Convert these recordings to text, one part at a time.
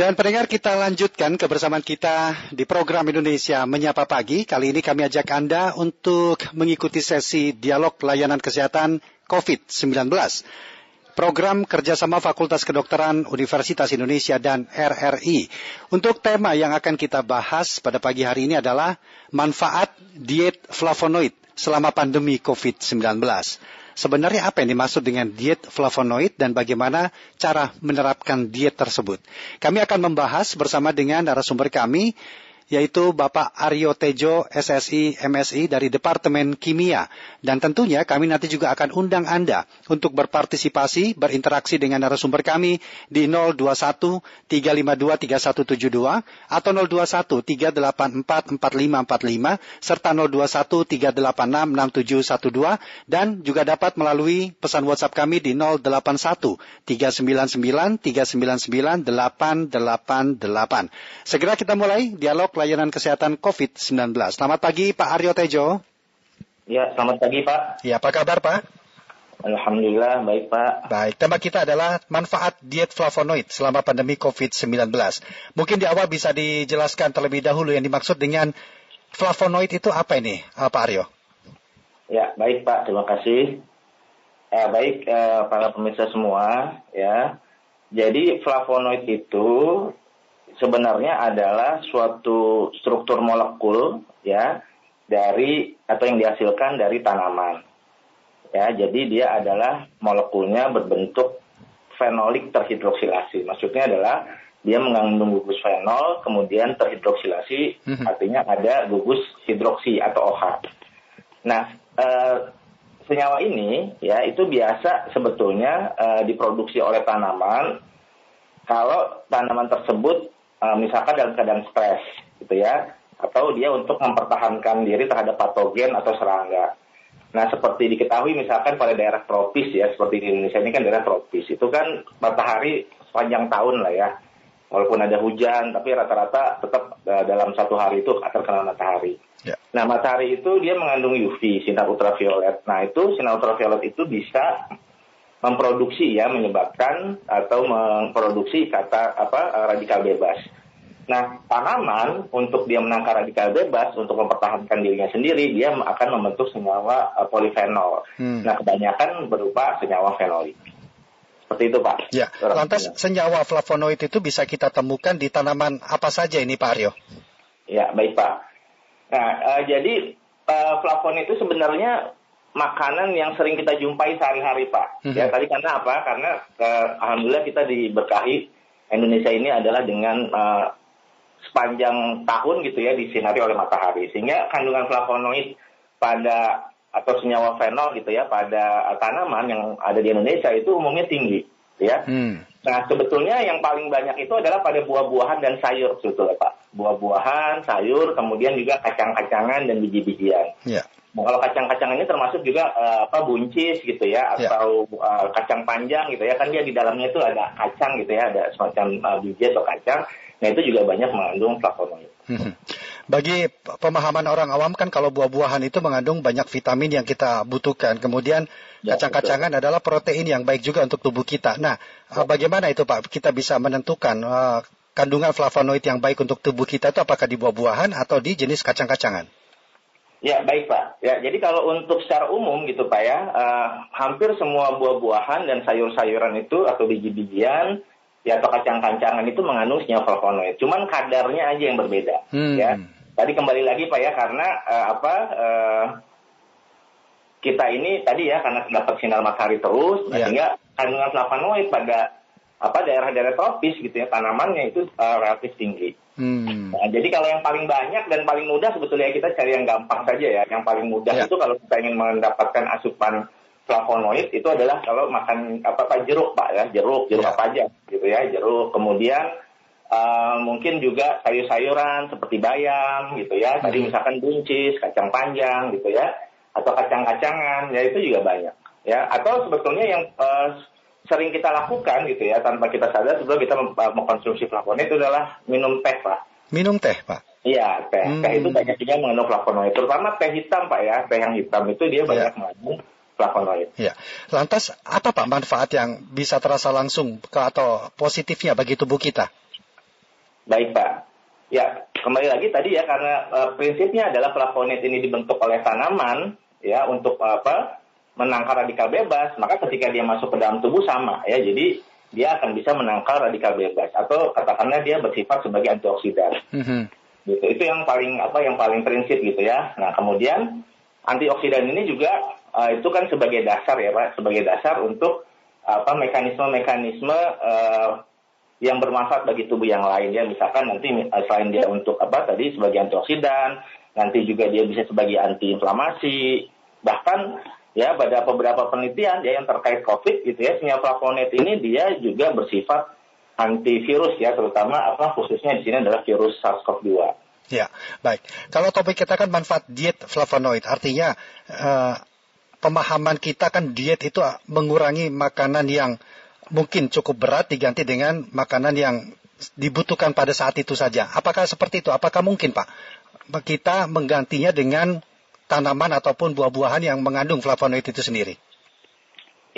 Dan pendengar kita lanjutkan kebersamaan kita di program Indonesia Menyapa Pagi. Kali ini kami ajak Anda untuk mengikuti sesi dialog layanan kesehatan COVID-19. Program kerjasama Fakultas Kedokteran Universitas Indonesia dan RRI. Untuk tema yang akan kita bahas pada pagi hari ini adalah manfaat diet flavonoid selama pandemi COVID-19. Sebenarnya apa yang dimaksud dengan diet flavonoid dan bagaimana cara menerapkan diet tersebut? Kami akan membahas bersama dengan narasumber kami yaitu Bapak Aryo Tejo, SSI, MSI dari Departemen Kimia. Dan tentunya kami nanti juga akan undang Anda untuk berpartisipasi, berinteraksi dengan narasumber kami di 021 352 3172 atau 021 384 4545 serta 021 386 6712 dan juga dapat melalui pesan WhatsApp kami di 081 399 399 888. Segera kita mulai dialog Pelayanan Kesehatan COVID-19. Selamat pagi Pak Aryo Tejo. Ya, selamat pagi Pak. Ya, apa kabar Pak? Alhamdulillah, baik Pak. Baik, tema kita adalah manfaat diet flavonoid selama pandemi COVID-19. Mungkin di awal bisa dijelaskan terlebih dahulu yang dimaksud dengan flavonoid itu apa ini, eh, Pak Aryo? Ya, baik Pak, terima kasih. Eh, baik eh, para pemirsa semua, ya. Jadi flavonoid itu sebenarnya adalah suatu struktur molekul ya dari atau yang dihasilkan dari tanaman. Ya, jadi dia adalah molekulnya berbentuk fenolik terhidroksilasi. Maksudnya adalah dia mengandung gugus fenol, kemudian terhidroksilasi, mhm. artinya ada gugus hidroksi atau OH. Nah, e, senyawa ini ya itu biasa sebetulnya e, diproduksi oleh tanaman kalau tanaman tersebut uh, misalkan dalam keadaan stres gitu ya atau dia untuk mempertahankan diri terhadap patogen atau serangga. Nah, seperti diketahui misalkan pada daerah tropis ya, seperti di Indonesia ini kan daerah tropis, itu kan matahari sepanjang tahun lah ya. Walaupun ada hujan, tapi rata-rata tetap uh, dalam satu hari itu terkena matahari. Ya. Nah, matahari itu dia mengandung UV, sinar ultraviolet. Nah, itu sinar ultraviolet itu bisa memproduksi ya menyebabkan atau memproduksi kata apa radikal bebas. Nah, tanaman untuk dia menangkal radikal bebas untuk mempertahankan dirinya sendiri, dia akan membentuk senyawa uh, polifenol. Hmm. Nah, kebanyakan berupa senyawa fenolik. Seperti itu, Pak. Ya. Lantas senyawa flavonoid itu bisa kita temukan di tanaman apa saja ini, Pak Aryo? Ya, baik, Pak. Nah, uh, jadi uh, flavonoid itu sebenarnya makanan yang sering kita jumpai sehari-hari Pak. Mm-hmm. Ya tadi karena apa? Karena uh, alhamdulillah kita diberkahi Indonesia ini adalah dengan uh, sepanjang tahun gitu ya disinari oleh matahari sehingga kandungan flavonoid pada atau senyawa fenol gitu ya pada tanaman yang ada di Indonesia itu umumnya tinggi ya. Hmm. Nah sebetulnya yang paling banyak itu adalah pada buah-buahan dan sayur sebetulnya Pak. Buah-buahan, sayur, kemudian juga kacang-kacangan dan biji-bijian. Yeah. Nah, kalau kacang-kacang ini termasuk juga uh, apa buncis gitu ya, ya. atau uh, kacang panjang gitu ya kan dia di dalamnya itu ada kacang gitu ya ada semacam uh, biji atau kacang. Nah itu juga banyak mengandung flavonoid. Hmm. Bagi pemahaman orang awam kan kalau buah-buahan itu mengandung banyak vitamin yang kita butuhkan. Kemudian ya, kacang-kacangan adalah protein yang baik juga untuk tubuh kita. Nah, ya. bagaimana itu Pak? Kita bisa menentukan uh, kandungan flavonoid yang baik untuk tubuh kita itu apakah di buah-buahan atau di jenis kacang-kacangan? Ya baik Pak. Ya jadi kalau untuk secara umum gitu Pak ya, uh, hampir semua buah-buahan dan sayur-sayuran itu atau biji-bijian ya atau kacang-kacangan itu mengandung senyawa flavonoid. Cuman kadarnya aja yang berbeda. Hmm. Ya. Tadi kembali lagi Pak ya karena uh, apa uh, kita ini tadi ya karena dapat sinar matahari terus, yeah. sehingga kandungan flavonoid pada apa daerah-daerah tropis gitu ya tanamannya itu uh, relatif tinggi. Hmm. Nah, jadi kalau yang paling banyak dan paling mudah sebetulnya kita cari yang gampang saja ya. Yang paling mudah yeah. itu kalau kita ingin mendapatkan asupan flavonoid itu adalah kalau makan apa apa jeruk pak ya jeruk jeruk yeah. apa aja gitu ya jeruk kemudian uh, mungkin juga sayur-sayuran seperti bayam gitu ya. Tadi hmm. misalkan buncis, kacang panjang gitu ya, atau kacang-kacangan ya itu juga banyak ya. Atau sebetulnya yang uh, sering kita lakukan gitu ya tanpa kita sadar sebelum kita mengkonsumsi flavonoid itu adalah minum teh pak. Minum teh pak? Iya teh. Hmm. Teh itu banyak juga mengandung flavonoid. Terutama teh hitam pak ya. Teh yang hitam itu dia banyak ya. mengandung flavonoid. Iya. Lantas apa pak manfaat yang bisa terasa langsung ke atau positifnya bagi tubuh kita? Baik Pak. Ya, kembali lagi tadi ya karena uh, prinsipnya adalah flavonoid ini dibentuk oleh tanaman ya untuk apa? Menangkal radikal bebas, maka ketika dia masuk ke dalam tubuh sama ya. Jadi dia akan bisa menangkal radikal bebas atau katakanlah dia bersifat sebagai antioksidan. Mm-hmm. Gitu. Itu yang paling apa yang paling prinsip gitu ya. Nah, kemudian antioksidan ini juga uh, itu kan sebagai dasar ya Pak, sebagai dasar untuk apa mekanisme-mekanisme uh, yang bermanfaat bagi tubuh yang lain ya misalkan nanti uh, selain dia untuk apa tadi sebagai antioksidan nanti juga dia bisa sebagai antiinflamasi bahkan ya pada beberapa penelitian ya yang terkait COVID gitu ya senyawa flavonoid ini dia juga bersifat antivirus ya terutama apa khususnya di sini adalah virus SARS-CoV-2. Ya, baik. Kalau topik kita kan manfaat diet flavonoid, artinya uh, pemahaman kita kan diet itu mengurangi makanan yang mungkin cukup berat diganti dengan makanan yang dibutuhkan pada saat itu saja. Apakah seperti itu? Apakah mungkin Pak kita menggantinya dengan tanaman ataupun buah-buahan yang mengandung flavonoid itu sendiri?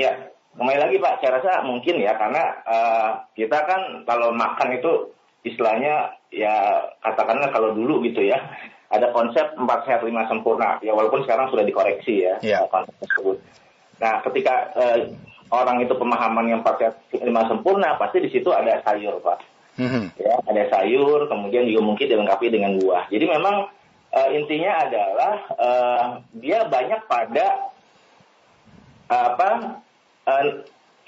Ya, kembali lagi Pak, saya rasa mungkin ya karena uh, kita kan kalau makan itu istilahnya ya katakanlah kalau dulu gitu ya ada konsep empat sehat lima sempurna ya walaupun sekarang sudah dikoreksi ya yeah. konsep tersebut. Nah ketika uh, orang itu pemahaman yang empat lima sempurna, pasti di situ ada sayur, Pak. Mm-hmm. Ya, ada sayur, kemudian juga mungkin dilengkapi dengan buah. Jadi memang uh, intinya adalah uh, dia banyak pada apa uh,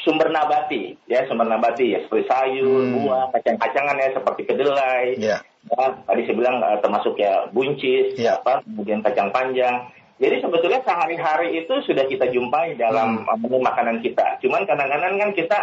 sumber nabati, ya sumber nabati ya seperti sayur, hmm. buah, kacang-kacangan ya seperti kedelai. Yeah. Ya, tadi saya bilang uh, termasuk ya buncis, yeah. apa, kemudian kacang panjang. Jadi sebetulnya sehari-hari itu sudah kita jumpai dalam hmm. menu makanan kita. Cuman kadang-kadang kan kita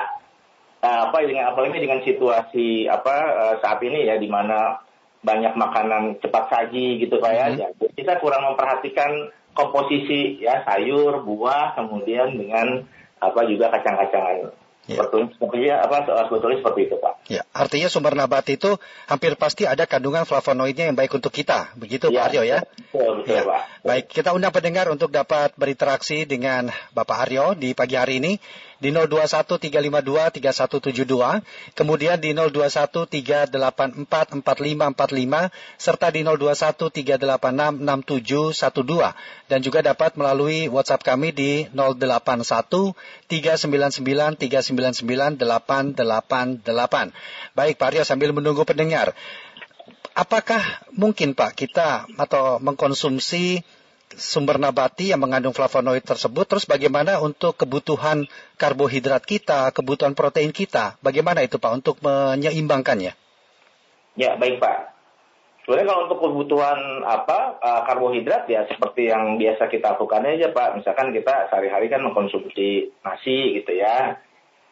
apa dengan apalagi dengan situasi apa uh, saat ini ya di mana banyak makanan cepat saji gitu hmm. ya. Jadi kita kurang memperhatikan komposisi ya sayur, buah, kemudian dengan apa juga kacang-kacangan. Ya. Sebetulnya, sebetulnya apa sebetulnya seperti itu Pak. Ya, artinya sumber nabati itu hampir pasti ada kandungan flavonoidnya yang baik untuk kita, begitu ya, Pak Aryo ya? Betul, betul ya. Pak. Baik, kita undang pendengar untuk dapat berinteraksi dengan Bapak Aryo di pagi hari ini di 0213523172, kemudian di 0213844545 serta di 0213866712 dan juga dapat melalui WhatsApp kami di 081399399888. Baik Pak Aryo sambil menunggu pendengar. Apakah mungkin Pak kita atau mengkonsumsi sumber nabati yang mengandung flavonoid tersebut, terus bagaimana untuk kebutuhan karbohidrat kita, kebutuhan protein kita, bagaimana itu Pak untuk menyeimbangkannya? Ya baik Pak. Sebenarnya kalau untuk kebutuhan apa uh, karbohidrat ya seperti yang biasa kita lakukan aja Pak. Misalkan kita sehari-hari kan mengkonsumsi nasi gitu ya.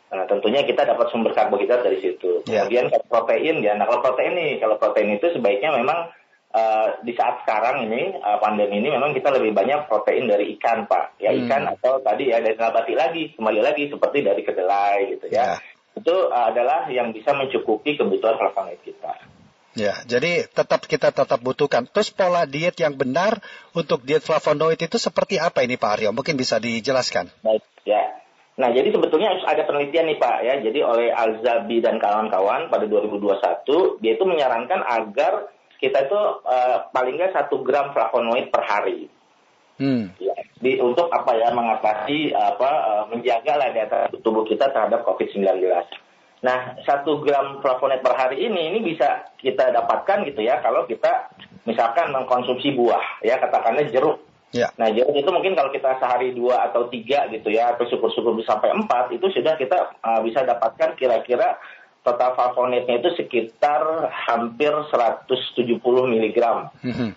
Nah, tentunya kita dapat sumber karbohidrat dari situ. Yeah. Kemudian kalau protein ya, nah kalau protein nih, kalau protein itu sebaiknya memang Uh, di saat sekarang ini uh, pandemi ini memang kita lebih banyak protein dari ikan pak ya hmm. ikan atau tadi ya dari nabati lagi kembali lagi seperti dari kedelai gitu ya, ya. itu uh, adalah yang bisa mencukupi kebutuhan flavonoid kita Ya, jadi tetap kita tetap butuhkan. Terus pola diet yang benar untuk diet flavonoid itu seperti apa ini Pak Aryo? Mungkin bisa dijelaskan. Baik, ya. Nah, jadi sebetulnya ada penelitian nih Pak ya. Jadi oleh Alzabi dan kawan-kawan pada 2021 dia itu menyarankan agar kita itu uh, paling nggak satu gram flavonoid per hari. Hmm. Ya, di, untuk apa ya mengatasi apa uh, menjaga lah daya tubuh kita terhadap COVID-19. Nah, satu gram flavonoid per hari ini ini bisa kita dapatkan gitu ya kalau kita misalkan mengkonsumsi buah ya katakanlah jeruk. Ya. Nah jeruk itu mungkin kalau kita sehari dua atau tiga gitu ya atau syukur-syukur sampai empat itu sudah kita uh, bisa dapatkan kira-kira total flavonoidnya itu sekitar hampir 170 mg. Mm-hmm.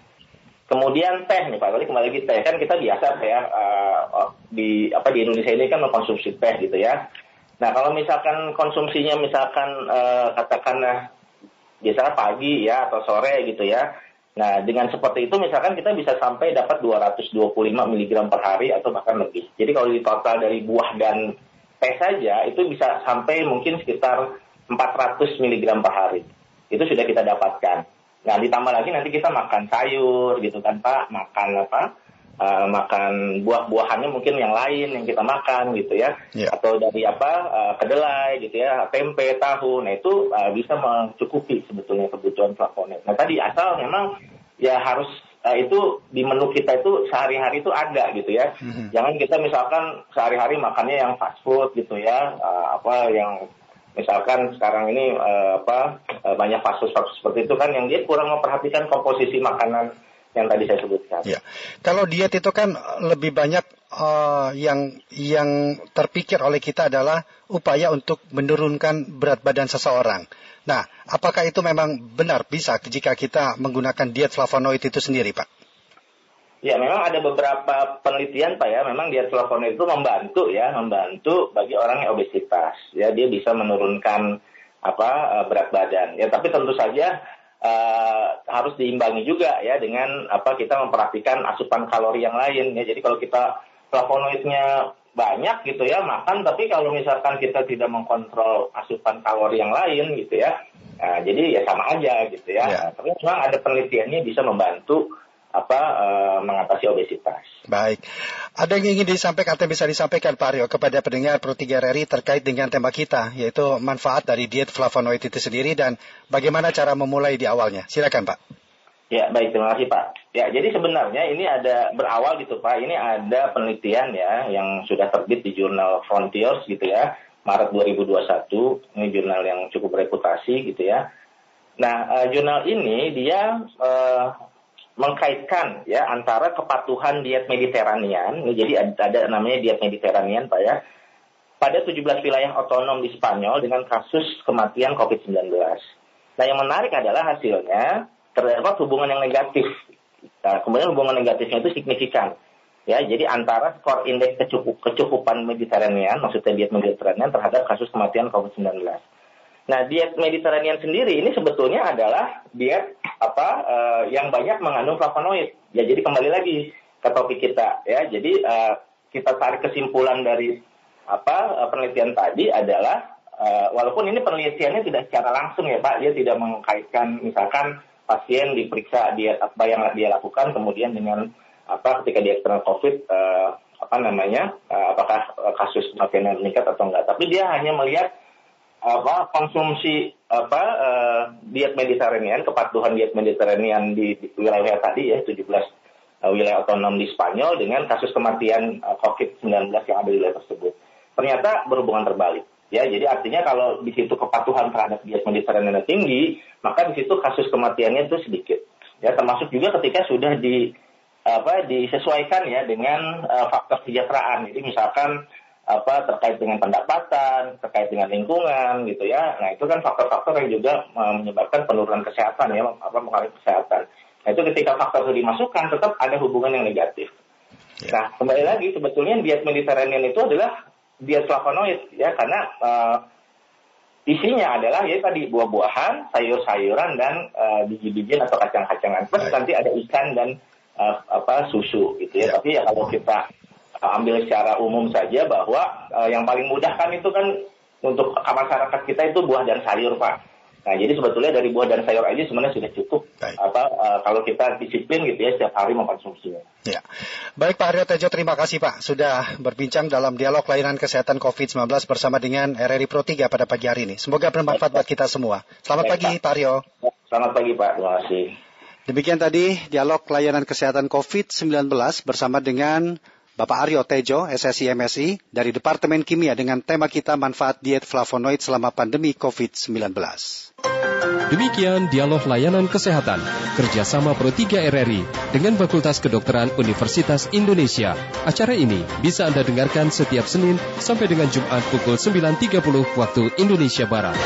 Kemudian teh nih Pak, tadi kembali lagi teh kan kita biasa ya uh, di apa di Indonesia ini kan mengkonsumsi teh gitu ya. Nah kalau misalkan konsumsinya misalkan uh, katakanlah biasanya pagi ya atau sore gitu ya. Nah dengan seperti itu misalkan kita bisa sampai dapat 225 mg per hari atau bahkan lebih. Jadi kalau di total dari buah dan teh saja itu bisa sampai mungkin sekitar 400 mg per hari. Itu sudah kita dapatkan. Nah, ditambah lagi nanti kita makan sayur gitu kan Pak, makan apa? uh, makan buah-buahannya mungkin yang lain yang kita makan gitu ya, yeah. atau dari apa uh, kedelai gitu ya, tempe, tahu, nah itu uh, bisa mencukupi sebetulnya kebutuhan flavonoid. Nah tadi asal memang ya harus uh, itu di menu kita itu sehari-hari itu ada gitu ya, mm-hmm. jangan kita misalkan sehari-hari makannya yang fast food gitu ya, uh, apa yang misalkan sekarang ini uh, apa uh, banyak kasus-kasus seperti itu kan yang dia kurang memperhatikan komposisi makanan yang tadi saya sebutkan. Ya. Kalau diet itu kan lebih banyak uh, yang yang terpikir oleh kita adalah upaya untuk menurunkan berat badan seseorang. Nah, apakah itu memang benar bisa jika kita menggunakan diet flavonoid itu sendiri, Pak? Ya, memang ada beberapa penelitian, Pak ya. Memang diet flavonoid itu membantu ya, membantu bagi orang yang obesitas. Ya, dia bisa menurunkan apa eh, berat badan. Ya, tapi tentu saja uh, harus diimbangi juga ya dengan apa kita memperhatikan asupan kalori yang lain ya. Jadi kalau kita flavonoidnya banyak gitu ya makan tapi kalau misalkan kita tidak mengkontrol asupan kalori yang lain gitu ya nah, jadi ya sama aja gitu ya, ya. Tapi memang ada penelitiannya bisa membantu apa uh, mengatasi obesitas. Baik. Ada yang ingin disampaikan atau bisa disampaikan Pak Aryo kepada pendengar Pro 3 RRI terkait dengan tema kita yaitu manfaat dari diet flavonoid itu sendiri dan bagaimana cara memulai di awalnya. Silakan Pak. Ya, baik terima kasih Pak. Ya, jadi sebenarnya ini ada berawal gitu Pak. Ini ada penelitian ya yang sudah terbit di jurnal Frontiers gitu ya, Maret 2021. Ini jurnal yang cukup reputasi gitu ya. Nah, uh, jurnal ini dia uh, mengkaitkan ya antara kepatuhan diet Mediterranean, jadi ada, ada namanya diet Mediterranean Pak ya, pada 17 wilayah otonom di Spanyol dengan kasus kematian COVID-19. Nah yang menarik adalah hasilnya terdapat hubungan yang negatif. Nah, kemudian hubungan negatifnya itu signifikan. Ya, jadi antara skor indeks kecukup, kecukupan Mediterranean, maksudnya diet Mediterranean terhadap kasus kematian COVID-19. Nah, diet Mediterranean sendiri ini sebetulnya adalah diet apa uh, yang banyak mengandung flavonoid. Ya, jadi kembali lagi ke topik kita ya. Jadi uh, kita tarik kesimpulan dari apa uh, penelitian tadi adalah uh, walaupun ini penelitiannya tidak secara langsung ya Pak, dia tidak mengkaitkan misalkan pasien diperiksa diet apa yang dia lakukan kemudian dengan apa ketika dia terkena COVID uh, apa namanya uh, apakah kasus kematian meningkat atau enggak. Tapi dia hanya melihat apa konsumsi apa uh, diet Mediterranean, kepatuhan diet Mediterranean di, di wilayah tadi ya 17 uh, eh, wilayah otonom di Spanyol dengan kasus kematian uh, COVID-19 yang ada di wilayah tersebut. Ternyata berhubungan terbalik. Ya, jadi artinya kalau di situ kepatuhan terhadap diet Mediterranean tinggi, maka di situ kasus kematiannya itu sedikit. Ya, termasuk juga ketika sudah di apa disesuaikan ya dengan uh, faktor kesejahteraan. Jadi misalkan apa terkait dengan pendapatan, terkait dengan lingkungan gitu ya. Nah itu kan faktor-faktor yang juga menyebabkan penurunan kesehatan ya, apa mengalami kesehatan. Nah itu ketika faktor itu dimasukkan tetap ada hubungan yang negatif. Ya. Nah kembali lagi sebetulnya diet Mediterranean itu adalah diet flavonoid ya karena uh, isinya adalah ya tadi buah-buahan, sayur-sayuran dan uh, biji-bijian atau kacang-kacangan. Plus nanti ada ikan dan uh, apa susu gitu ya. ya. Tapi ya kalau kita ambil secara umum saja bahwa uh, yang paling mudah kan itu kan untuk masyarakat kita itu buah dan sayur pak. Nah jadi sebetulnya dari buah dan sayur aja sebenarnya sudah cukup Baik. apa uh, kalau kita disiplin gitu ya setiap hari mengkonsumsinya. Ya. Baik Pak Aryo Tejo terima kasih Pak sudah berbincang dalam dialog layanan kesehatan COVID-19 bersama dengan RRI Pro 3 pada pagi hari ini. Semoga bermanfaat buat kita semua. Selamat Baik, pagi Pak, Pak Aryo. Selamat pagi Pak, terima kasih. Demikian tadi dialog layanan kesehatan COVID-19 bersama dengan Bapak Aryo Tejo, SSI MSI, dari Departemen Kimia dengan tema kita manfaat diet flavonoid selama pandemi COVID-19. Demikian dialog layanan kesehatan kerjasama Pro 3 RRI dengan Fakultas Kedokteran Universitas Indonesia. Acara ini bisa Anda dengarkan setiap Senin sampai dengan Jumat pukul 9.30 waktu Indonesia Barat.